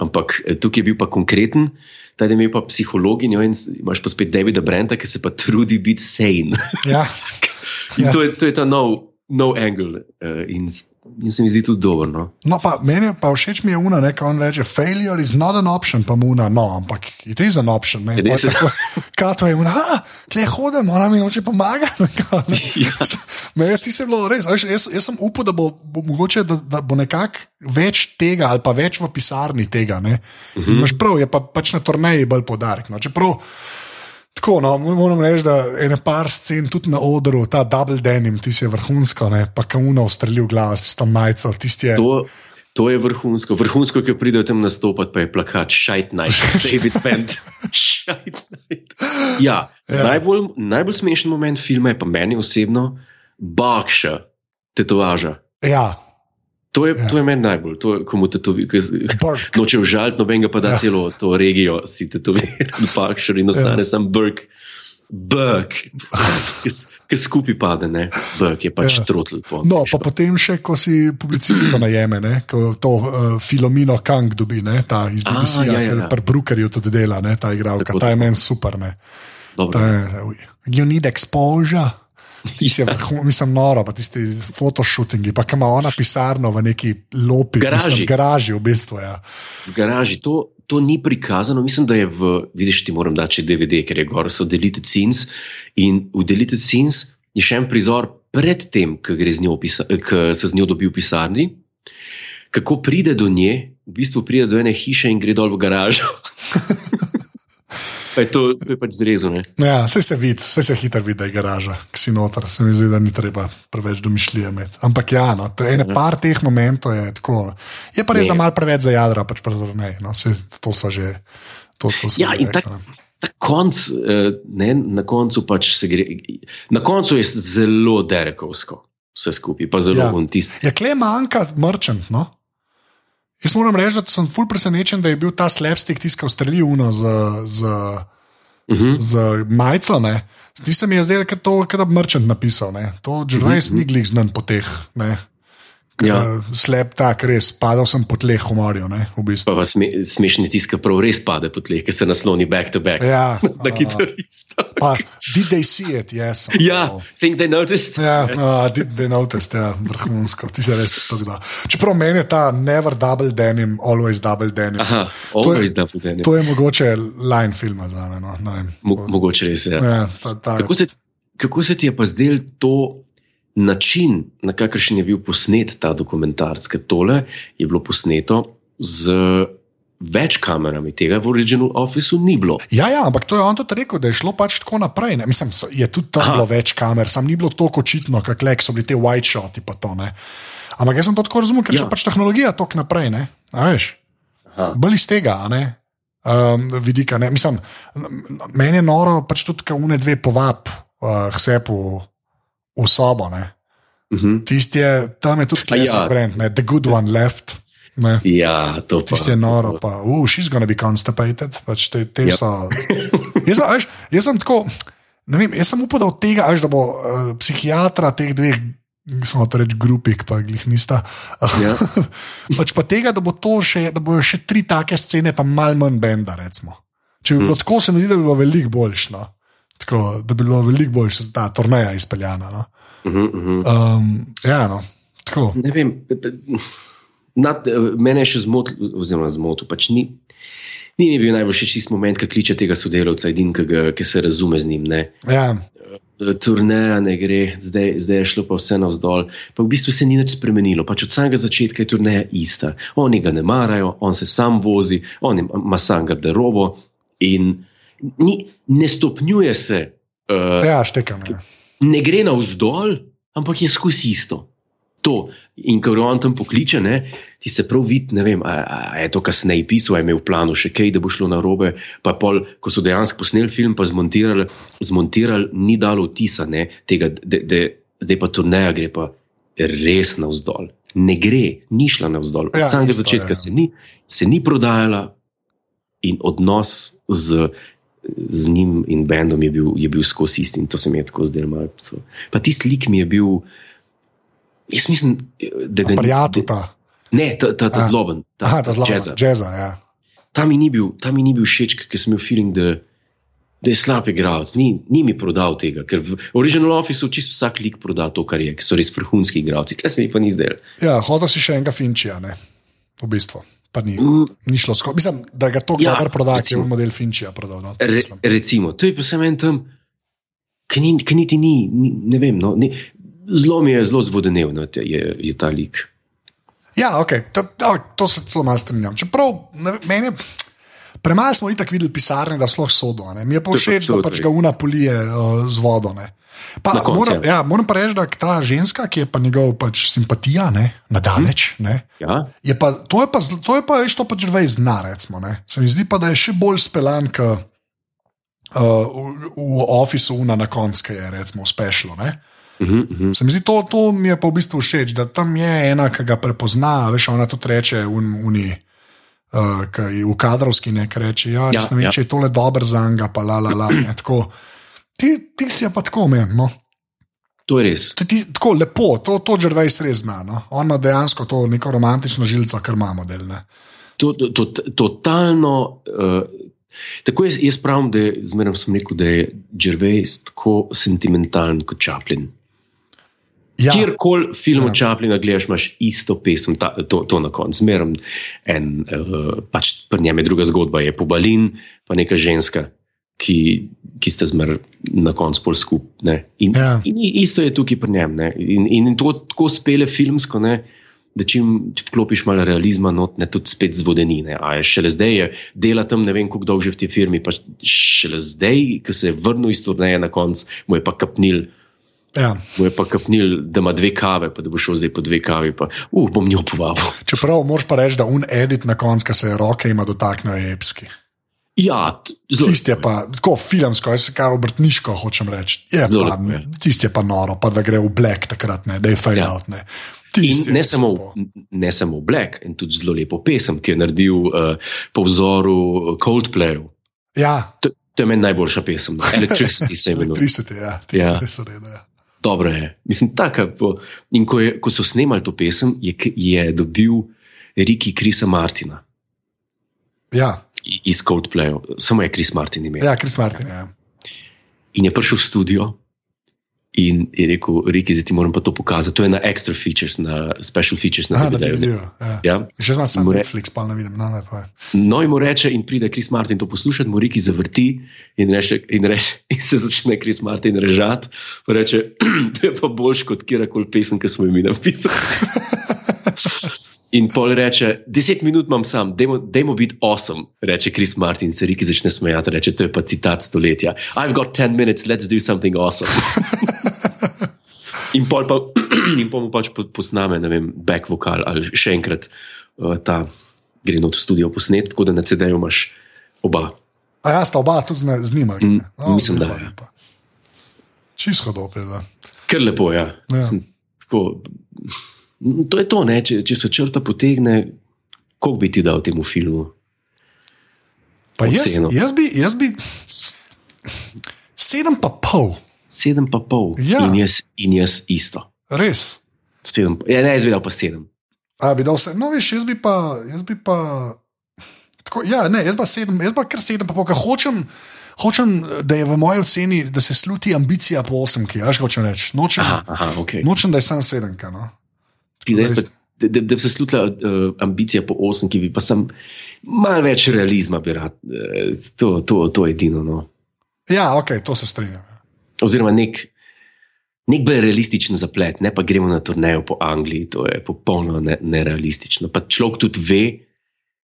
Ampak eh, tukaj je bil pa konkreten, da je imel pa psihologinjo in imaš pa spet Davida Brenta, ki se pa trudi biti sane. Ja. in ja. To, je, to je ta nov, nov angle. Uh, in, in se mi zdi tudi dobro. No, no pa meni pa všeč mi je una, ki on reče: failure is not an option, pa mu una, no, ampak it is an option. Kaj to je, una, tle hodim, ona mi hoče pomagati. ja. Ti si bilo res, jaz, jaz, jaz sem upal, da bo, bo mogoče, da, da bo nekako več tega ali pa več v pisarni tega. Uh -huh. Imaš prav, je pa pač na turneji bolj podarek. No. Čeprav, Tako, no, moram reči, da je ena par scen tudi na odru, ta double denim, ti si vrhunsko, ne, pa kamuno ustrelil glav s to majico. Je... To, to je vrhunsko. Vrhunsko, ki pride tam nastopati, pa je plakat Shite Night, David. Shite Night. Ja, ja. Najbolj, najbolj smešen moment filma je pa meni osebno, bakša, tetovaža. Ja. To je, ja. to je meni najbolj, to je komu tetovira. Noče užaliti nobenega, pa da ja. celo to regijo si tetovira, pakšer in ostane ja. sam brk. Brk, ki skupaj pade, ne, brk je pač ja. trotl. Po, no, pa potem še, ko si publicistko najeme, ne, ko to uh, Filomino Kang dobi, ne, ta iz BBC, ja, ja, ja. pri Brookerju tudi dela, ne, ta igralka, ta je meni super, ne. Ta je, you need exposure. Vrhunski, mislim, noro, pa tisti fotoshootingi, pa ima ona pisarno v neki lopi, garaži. Mislim, garaži v bistvu. Ja. V garaži to, to ni prikazano, mislim, da je v, vidiš, ti moram dati DVD, ker je gor, so deleted scenes. In v deleted scenes je še en prizor pred tem, ki se z njo dobi v pisarni. Kako pride do nje, v bistvu pride do ene hiše in gre dol v garažo. Pa je to, to je pač zrezano. Ja, vse se vidi, vse se hitro vidi, da je garaža, ki si noter, se mi zdi, da ni treba preveč domišljije imeti. Ampak ja, no, to je ena ja. par teh momentov. Je, tako, je pa res, ne. da malo preveč za jadra, pač pa ne. No, se, to so že. To, to ja, in tako. Ta konc, eh, ne, na koncu pač se gre. Na koncu je zelo derekovsko, vse skupaj, pa zelo ja. tisti. Ja, kle manjka mrčen, no? Jaz moram reči, da sem ful presenečen, da je bil ta slepstik tiskal streljivo z, z, uh -huh. z majico. Zdi se mi je zdaj, da je Merchant napisal. Ne. To že res uh -huh. ni glih znan po teh. Ne. Ja. Slep tak, res, padal sem po tleh humorjev. V bistvu. Pa sme, smešni tiska prav res pade po tleh, ker se nasloni back to back. Ja, na kitarista. Pa, did they see it? Yes. Ja, oh. think they noticed. Ja, uh, did they noticed, ja, vrhunsko. Ti se res to da. Čeprav meni je ta never double denim, always double denim. Aha, always to je, double denim. To je mogoče line filma za me. No? Mo, mogoče res, ja. ja ta, ta, kako, se, kako se ti je pa zdel to? Način, na kakršen je bil posnet ta dokumentarc, ker tole je bilo posneto z več kamerami, tega v Original Officeu ni bilo. Ja, ja, ampak to je on tudi rekel, da je šlo pač tako naprej. Ne? Mislim, je tudi tam Aha. bilo več kamer, sam ni bilo tako očitno, kot so bili te white shoti. Ampak jaz sem to tako razumel, ker je ja. pač tehnologija tako naprej. Bolj iz tega, um, vidika. Ne? Mislim, meni je noro, pač tudi, kaj une dve povab, uh, hsepu v sobo. Uh mhm. -huh. Tisti je, tam je tudi klasičen ja. brand, ne? The Good One Left. Ne? Ja, to je. Tisti je noro, pa, uh, she's gonna be constipated. Pač te, te yep. so. jaz, jaz, jaz sem tako, ne vem, jaz sem upal, od tega, až, da bo uh, psihiatra teh dveh samo to reči, grupik, pa jih nista. Ja. pač pa tega, da, bo še, da bojo še tri take scene, pa malo manj benda. Recimo. Če bi bilo tako, se mi zdi, da bi bilo veliko boljš. Tako, da bi bilo veliko boljš, da je ta turnaja izpeljana. No? Mhm, mhm. Um, ja, no. tako. Ne vem, nad, mene je še zmotil, oziroma zmotil. Pač ni, ni mi bil najbolj všeč tisti moment, ki kliče tega sodelavca, edin, ki, ga- ki se razume z njim. Ne. Ja, Turneja ne gre, zdaj, zdaj je šlo pa vse navzdol. Pa v bistvu se ni nič spremenilo. Pač od samega začetka je turneja ista. Oni ga ne marajo, on se sam vozi, on ima sam garderobo in ni, ne stopnjuje se. Uh, ja štekam. Ja. ne gre navzdol, ampak je skozi isto. To. In ko on tam pokliče, ne, ti se prav vidi, ne vem, a, a je to kasneje pisal, je imel v planu še kaj, da bo šlo na robe. Pa pol, ko so dejansko posneli film, pa zmontirali, zmontirali ni dalo vtisa, ne, tega, da, da zdaj pa turneja gre pa res navzdol. Ne gre, ni šla navzdol. Od Ja, ja, samega isto, začetka ja. se ni, se ni prodajala in odnos z. Z njim in bendom je bil, je bil skozi isti in to se mi je tako zdelo. malo so- Pa tisti lik mi je bil, jaz mislim, da ga ni- Prijatelj da- ta. Ne, ta, ta, ta A. zloben, ta, Aha, ta zelo jazzer. jazza. Ja. Ta mi ni bil, ta mi ni bil všeč, ker sem imel feeling, da, da je slab igralec. Ni, ni mi prodal tega, ker v Original Officeu čisto vsak lik proda to, kar je, ker so res vrhunski igralci. Tle se mi pa ni zdelo. Ja, hodil si še enega Finčija, ne? v bistvu. Pa ni, Mm, ni šlo skozi. Mislim, da ga to Ja, dobro proda, ki je recimo. model Finčija prodal. No, Re, mislim. recimo, to je pa samo en tam, ki ni, niti ni, ni, ne vem. No, ni, zelo mi je zelo zvodenev, no, te- je, je ta lik. Ja, okay, to, to, se zelo malo strinjam. Čeprav ne, meni. Premalo smo itak videli pisarne, da sploh sodo. Ne. Mi je pa všeč, da pač ga una polije uh, z vodo. Ne. Pa, moram, ja. ja, moram pa reči, da ta ženska, ki je pa njegov pač simpatija, ne, nadaleč, Hm. ne, Ja? je pa, to je pa, to je pa, veš, to pač vej zna, recimo. Ne. Se mi zdi pa, da je še bolj speljan, kot uh, v, v ofisu una na koncu, ki je recimo uspešno. Ne. Uh -huh, uh -huh. Se mi zdi, to, to mi je pa v bistvu všeč, da tam je ena, ki ga prepozna, veš, ona tudi reče un, uni. Uh, v kadrovski nekaj reče, ja, Ja, ne vem, ja. če je tole dober za njega, pa la la la. ne, tako. Ti, ti si pa tako meni. No. To je res. To ti- Tako lepo, to, to že res zna. No. On ima dejansko to neko romantično žilico, kar imamo del. Ne. To, to, to, totalno. Uh, tako jaz, jaz pravim, da je- zmeraj sem rekel, da je Gervais tako sentimentalen kot Chaplin. Ja, Kjerkoli film Ja. ja. Chaplina gledaš, imaš isto pesem, ta, to, to na koncu. Zmeraj en, uh, pač pri njem je druga zgodba, je pobalin, pa neka ženska. Ki, ki ste zmeraj na koncu pol skupaj. In, Ja. in isto je tukaj pri njem. ne. In, in to tako spele filmsko, ne, da čim vklopiš malo realizma, not, ne tudi spet zvodenine. A je šele zdaj, je, dela tam ne vem, kako dolgo že v tej firmi, pa šele zdaj, ko se je vrnil iz turneje na koncu, mu je pa kapnil. ja. Mu je pa kapnil, da ima dve kave, pa da bo šel zdaj po dve kavi. Pa, uh, bom njo povabil. Čeprav moraš pa reči, da un edit na koncu, ki se je roke ima dotaknil, je epski. Ja, zelo. Tisti je pa tako filmsko, jaz kar obrtniško hočem reči. Je. tisti je pa noro, pa da gre v black takrat, ne, da je fade Ja. out. Ne. In Tisti je ne samo, ne samo Black, in tudi zelo lepo pesem, ki je naredil uh, po vzoru Coldplayu. Ja, To, to je meni najboljša pesem, no. Electricity se imenuje. 30 je, ja, tisti Ja. res reda. Ja. Dobro je. Mislim, taka, po, in ko, je, ko so snemali to pesem, je, je dobil Riki Krisa Martina Ja, iz Coldplaya, samo je Kris Martin imel. ja, Chris Martin. Ja. In je prišel v studio in je rekel: Riki, zdaj ti moram pa to pokazati. To je na extra features, na special features na DVD-ju. Ja. Ja. Že znam sam Netflix, pa ne vidim. No, ne, pa. No, in mu reče, in pride Kris Martin to poslušati, mu Riki zavrti in, reče, in, reče, in se začne Kris Martin režati. Reče, to je pa boljš kot kjerkoli pesem, ki smo jo mi napisali. In pol reče, deset minut imam sam, dajmo, dajmo biti awesome, reče Kris Martin, in se Riki začne smejati, reče, to je pa citat stoletja. I've got ten minutes, let's do something awesome. in pol pa, in pol mu pač po- posname, ne vem, back vokal ali še enkrat uh, ta gre not v studio posnet, tako da na CD-ju imaš oba. A ja, sta oba tudi z, z njima. Mm, No, mislim, da je. Čisto dope. Da. Ker lepo je. Ja. Ja. Tako, To je to, ne? če, če se črta potegne, koliko bi ti dal temu filmu? Pa jaz, jaz, bi, jaz bi sedem pa pol. Sedem pa pol Ja. in, jaz, in jaz isto. Res. Sedem, ja, ne, jaz bi dal pa sedem. A bi dal vse. No, veš, jaz bi pa. Jaz bi pa tako, ja, ne, jaz pa sedem, jaz pa kar sedem, pa pokaj hočem. Hočem, da je v moji oceni, da se sluti ambicija po osemki. Až hočem reči. Nočem, Aha, aha, okay. nočem da je samo sedemka. No. Zdaj, pa, da, da, bi se slutila uh, ambicija po osemki, bi pa sem malo več realizma, bi rad. Uh, to, to, to je edino. No. Ja, ok, to se strinjam. ja. Oziroma nek, nek bolj realističen zaplet, ne pa gremo na turnejo po Angliji, to je popolnoma ne, nerealistično. Pa človek tudi ve,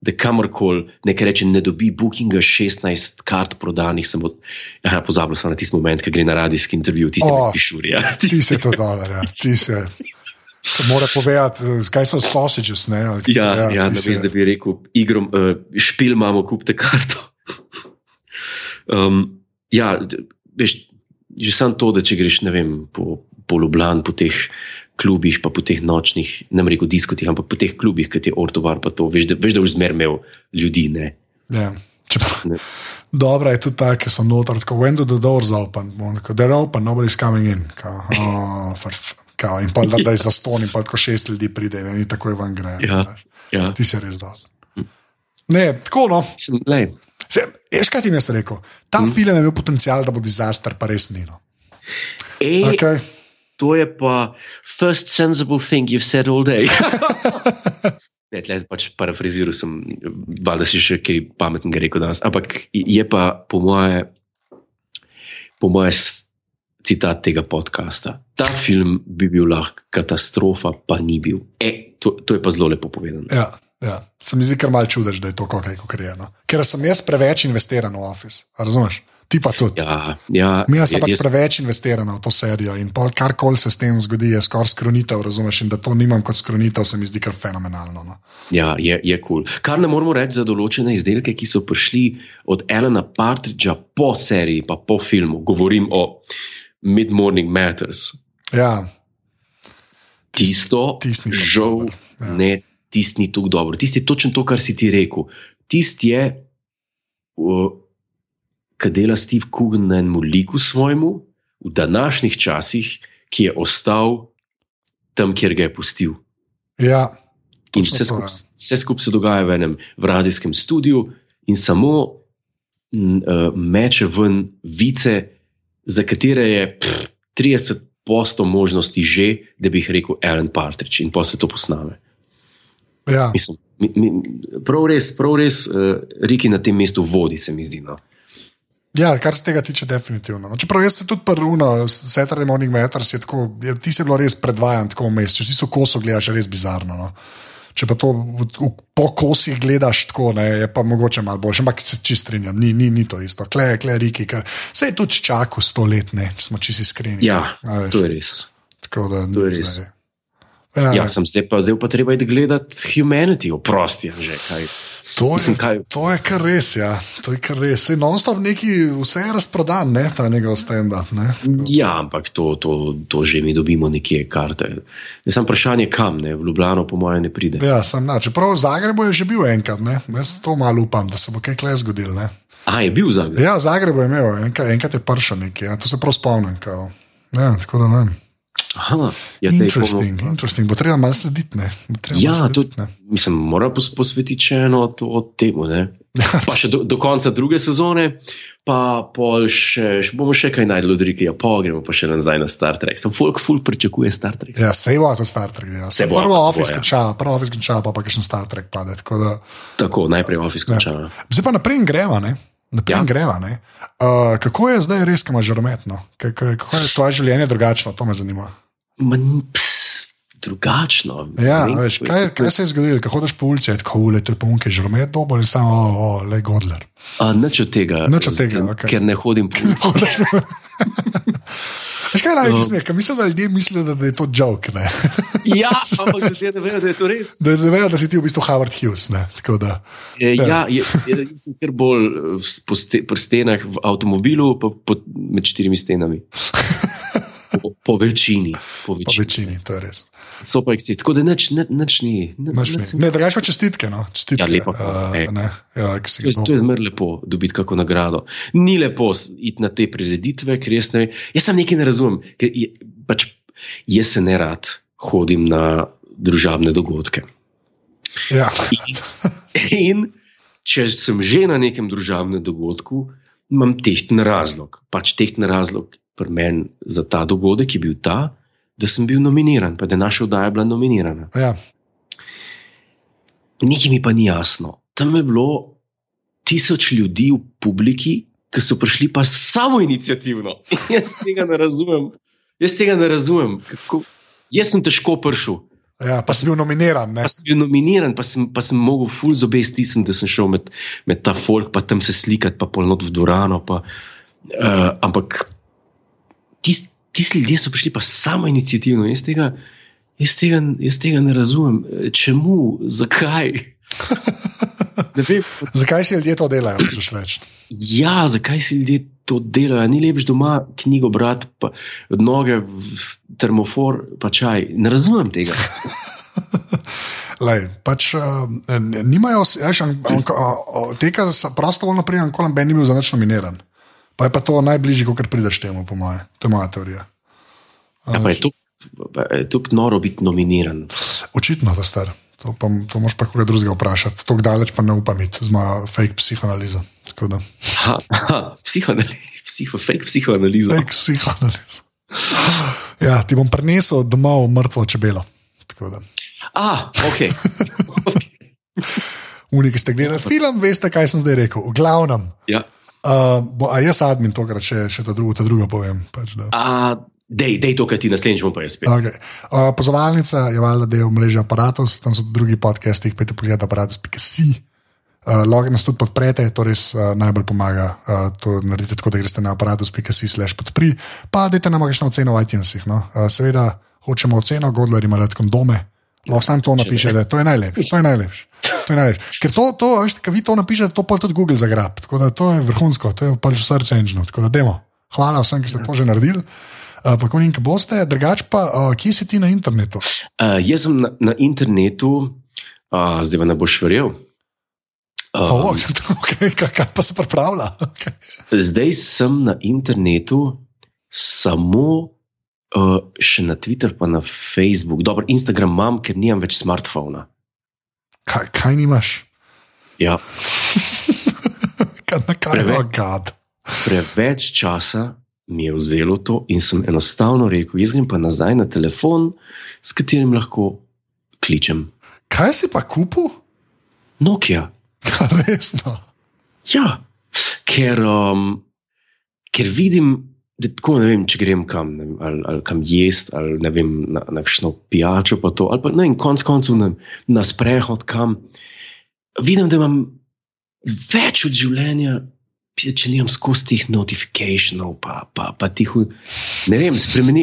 da kamorkoli nekaj reče, ne dobi bookinga 16 kart prodanih, sem od, aha, pozabil sem na tisti moment, ki gre na radijski intervju, tisti, ki pišuri. Ja. Ti se to dolar, ja. ti se. To Mora povedati, eh, kaj so sausages. Ne, ali- Ja, ja, ja ti ne vem, da bi rekel, igrom, uh, špil imamo, kupite karto. um, ja, veš, že samo to, da če greš vem, po, po Ljubljani, po teh klubih, pa po teh nočnih, ne rekel diskotih, ampak po teh klubih, ki je ortovar, pa to, veš, da, veš, da boš zmer imel ljudi. Ne? Ja. Čeprav, dobra je tudi ta, ki so noter, tako when do the doors open, Bom rekel, they're open, nobody's coming in. Kao, oh, for, kao, in pa da, je zaston, in pa tako šest ljudi pride, in takoj ven gre. Ja. Ja. Ti si res dober. Ne, tako no. Veš, kaj ti je rekel? Ta hmm. film je imel potencial, da bo dizaster, pa res ni. No. ej, Okay. To je pa first sensible thing you've said all day. ne, tle pač parafraziral sem, valjda si še kaj pametnega rekel danes. Ampak je pa po moje, po moje citat tega podcasta. Ta film bi bil lahko katastrofa, pa ni bil. E, to, to je pa zelo lepo povedano. Ja, ja. Se mi zdi kar malce čudež, da je to kaj, kot je. No. Ker sem jaz preveč investiran v Office. Razumeš? Ti pa tudi. Ja, ja, Mi smo pač jaz- preveč investirani v to serijo in pol karkoli se s tem zgodi, je skoraj skronitev, razumeš? In da to nimam kot skronitev, se mi zdi kar fenomenalno. No. Ja, je, kul. Cool. Kar ne moramo reči za določene izdelke, ki so prišli od Elena Partridgea po seriji, pa po filmu. Govorim o Mid Morning Matters. Ja, Tisto, tisti ni tako žal, ja. ne, tisti ni tako dobro. Tisti je točno to, kar si ti rekel. Tisti je, uh, ki dela Steve Coogan na enem liku svojemu, v današnjih časih, ki je ostal tam, kjer ga je pustil. ja. In Točno vse ja. skupaj skup se dogaja v enem v radijskem studiu, in samo uh, meče ven vice, za katere je pff, 30 posto možnosti že, da bi jih rekel Alan Partridge, in pa se to posname. Ja. Mislim, mi, mi, prav res, prav res, uh, Riki na tem mestu vodi, se mi zdi. No. Ja, kar se tega tiče, definitivno. No, čeprav jaz sem tudi prvo, Saturday Morning Matters je tako, je, ti si bilo res predvajan tako vmes. Če si so koso gledaš, res bizarno. No. Če pa to v, v, po kosih gledaš tako, ne, je pa mogoče malo boljše, ampak se čist strinjam, ni, ni, ni to isto. Kle, kle, Riki, ker se je tudi čakal sto let, ne, če smo čisti iskreni. Ja, to je res. Tako da ni res. zdaj. Ja, Ja, sem zdaj pa, zdaj pa treba iti gledati Humanity, oprosti, že kaj. to, Mislim, je, kaj- to je kar res, ja. To je kar res. Sej non-stop neki, vse je razprodan, ne, ta njegov stand-up. Ja, ampak to, to, to že mi dobimo nekje karte. Ne samo vprašanje, kam, ne? v Ljubljano, po mojem, ne pride. Ja, sem na. Čeprav v Zagrebu je že bil enkrat, ne? jaz to malo upam, da se bo kaj kle zgodilo. ne. A je bil Zagreb. Ja, v Zagrebu je imel, enkrat, enkrat je pršel nekaj, ja, to se prav spomnim. Kao. Ja, tako da ne. Aha, ja, Interesting, bomo- interesting. Bo treba malo slediti. Ne? Treba Ja, slediti, ne. mislim, mora pos, posvetiti še eno to, temu. Ne? Pa še do, do konca druge sezone, pa še, še bomo še kaj najdli od Rikija, pa gremo pa še nazaj na Star Trek. Sem folk, folk pričakuje Star Trek. Ja, se bo to Star Trek. Ja. Se Se bo, prvo Office ja. konča, prvo Office konča, pa pa še Star Trek pade. tako Da, Tako, najprej Office konča. Ja. zdaj pa naprej greva. Ne? Naprej Ja. ja. greva. Ne? Uh, kako je zdaj res, ko imaš žarometno? Kako je tvoje življenje drugačno? To me zanima. Man, ps, drugačno. Ja, vem, veš, kaj, kaj se je zgodilo, ko hodiš po ulici, tako ule, te punke, žaromet, dobo ali samo, o, o, le godler. A, nič od tega. Nič od tega, okej. Ker ne hodim po ulici. Veš kaj največ No. smeh? Mislim, da ljudje mislijo, da, da je to joke. Ne? Ja, ampak ljudje ne vejo, da je to res. Da ne vejo, da si ti v bistvu Howard Hughes. Ne? Da, E, ja, je, je, jaz sem kar bolj eh, ste, pri stenah v avtomobilu, pa po, med štirimi stenami. Po, po večini. Po po večini. večini, to je res. So pa ekscesi. Tako da nič, nič, nič ni. Nič, Nič ni. nič, Ne, drugače pa čestitke. No? čestitke Ja, lepo, uh, ej. ne, ja, To je, to je zmer lepo, dobiti kako nagrado. Ni lepo iti na te prireditve, ker jaz ne. Jaz sem nekaj ne razumem. Je, pač, jaz se ne rad hodim na družabne dogodke. Ja. In, in če sem že na nekem družabnem dogodku, imam tehten razlog. Pač tehten razlog pri meni za ta dogodek je bil ta, da sem bil nominiran, pa da je naša oddaja bila nominirana. Ja. Nekaj mi pa ni jasno. Tam je bilo tisoč ljudi v publiki, ki so prišli pa samo inicijativno. Jaz tega ne razumem. Jaz tega ne razumem. Kako, jaz sem težko prišel. Ja, pa si bil nominiran. Ne? Pa sem bil nominiran, pa sem, pa sem mogel ful z obe stisniti, da sem šel med, med ta folk, pa tam se slikati, pa polnot v Durano. Pa, uh, ampak tisti tis ljudje so prišli pa samo inicijativno. Jaz tega, jaz, tega, jaz tega ne razumem. Čemu, zakaj? Ne vem. Zakaj si ljudje to delajo? Ja, zakaj si ljudje to delajo? Ni lepš doma knjigo brati, pa noge, termofor, pa čaj. Ne razumem tega. Lej, pač, uh, nimajo, veš, an, an, an, tega prostovoljno prijemam, ko noben ni bil za nič nominiran. Pa je pa to najbližje, kot prideš temu, po moje. To je moja teorija. Ja, pa je to noro biti nominiran. Očitno, da star. To, pa, to moš pa koga drugega vprašati. Tako daleč pa ne upam iti z mojo fake psihoanalizo. Ha, ha, psihoanaliza, psiho, fake psihoanaliza. Fake psihoanaliza. Ja, ti bom prinesel domov mrtvo čebelo. Ah, ok. okay. Uniki ste gledali film, veste, kaj sem zdaj rekel. V glavnem. Ja. Uh, bo, a jaz admin tokrat še, še ta drugo, ta drugo povem. Pač, da. A, dej, dej to, kar ti naslednjič bom pa jaz spet. Okay. Uh, pozovalnica je valjda del mreže aparatov, tam so drugi podcasti, pejte pogled aparatus.si. Uh, Lahko nas tudi podprete, to res uh, najbolj pomaga. Uh, to naredite tako, da greste na aparatus.si slash podpri, pa dajte nam kakšno oceno v iTunesih. No? Uh, seveda hočemo oceno, Godler ima rad kondome. Lahko sam to napiše, da to je najlepše. To je najlepše. To je najlepše. Ker to, to veš, kad vi to napišete, to pa tudi Google zagrab. Tako da to je vrhunsko, to je pač search engine. Tako da demo. Hvala vsem, ki ste to že naredili. Uh, pa, ko nekaj boste, drugače pa, uh, kje si ti na internetu? Uh, jaz sem na, na internetu, uh, zdaj pa ne boš verjel. Um, oh, okay, kaj, kaj pa se pripravlja? Okay. Zdaj sem na internetu samo uh, še na Twitter, pa na Facebook. Dobro, Instagram imam, ker nimam več smartphona. Kaj, kaj nimaš? Ja. kaj, kaj Preveč. Preveč časa mi je vzelo to in sem enostavno rekel, jaz grem pa nazaj na telefon, s katerim lahko kličem. Kaj si pa kupil? Nokia. Kaj resno? Ja, ker, um, ker vidim, tako ne vem, če grem kam, vem, ali, ali kam jesti, ali ne vem, na, na kakšno pijačo, pa to, ali pa ne vem, konc koncev na, na sprehod kam. Vidim, da imam več od življenja, če nimam skozi teh notifikacijev, pa, pa, pa tih. Ne vem,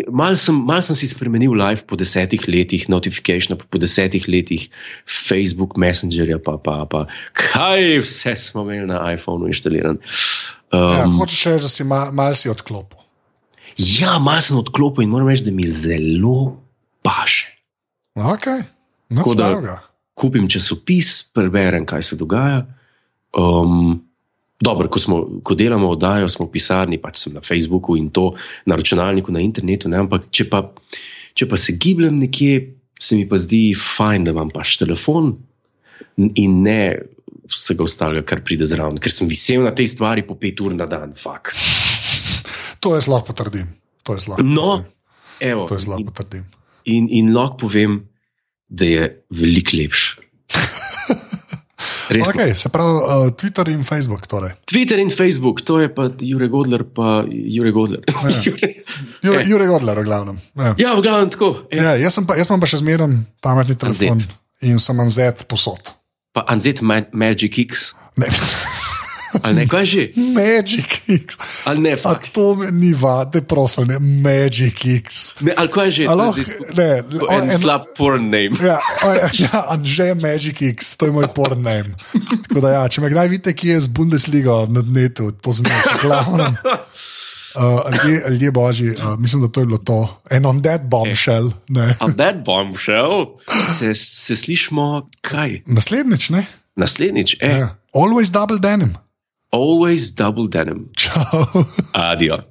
malo sem, mal sem si spremenil life po desetih letih, notifikacije, pa po desetih letih Facebook, Messengerja, pa, pa, pa kaj vse smo imeli na iPhonu inštaliran. Um, ja, hočeš reči, da si mal, mal si odklopil. Ja, malo sem odklopil in moram reči, da mi zelo paše. Okay. No, kupim časopis, preberem, kaj se dogaja. Um, Dobro, ko, smo, ko delamo oddajo, smo v pisarni, pač sem na Facebooku in to na računalniku, na internetu. Ne? Ampak, če pa, če pa se gibljem nekje, se mi pa zdi fajn, da imam pač telefon in ne vsega ostalega, kar pride zraven, ker sem visel na tej stvari po pet ur na dan. Fak. To jaz lahko potrdim. To jaz lahko no, potrdim. evo, to jaz lahko potrdim. In, in lahko povem, da je veliko lepši. Okay, se pravi, uh, Twitter in Facebook. Torej. Twitter in Facebook, to je pa Jurek Godler, pa Jurek Godler. Ja. Jurek Jure Godler, v glavnem. Ja, ja v glavnem tako. Ja, jaz, pa, jaz imam pa še zmeren pametni telefon Anzet. in sem Anzet posod. Pa Anzet Ma Magic X. Ne. Ali ne, kaj že? Magic X. Ali ne, fakt. A to ni vade, prosim, ne, Magic X. Ne, ali kaj že? Alo, ne, en, en slab porn name. Ja, ja Anže Magic X, to je moj porn name. Tako da ja, če me kdaj vidite, ki je z Bundesliga na netu, to zmesi, glavno. Uh, ljudje, ljudje božji, uh, mislim, da to je bilo to. En on that bombshell. On that bombshell se, se slišmo kaj? Naslednjič, ne? Naslednjič, eh. Yeah. Always double denim. Always double denim. Ciao. Adios.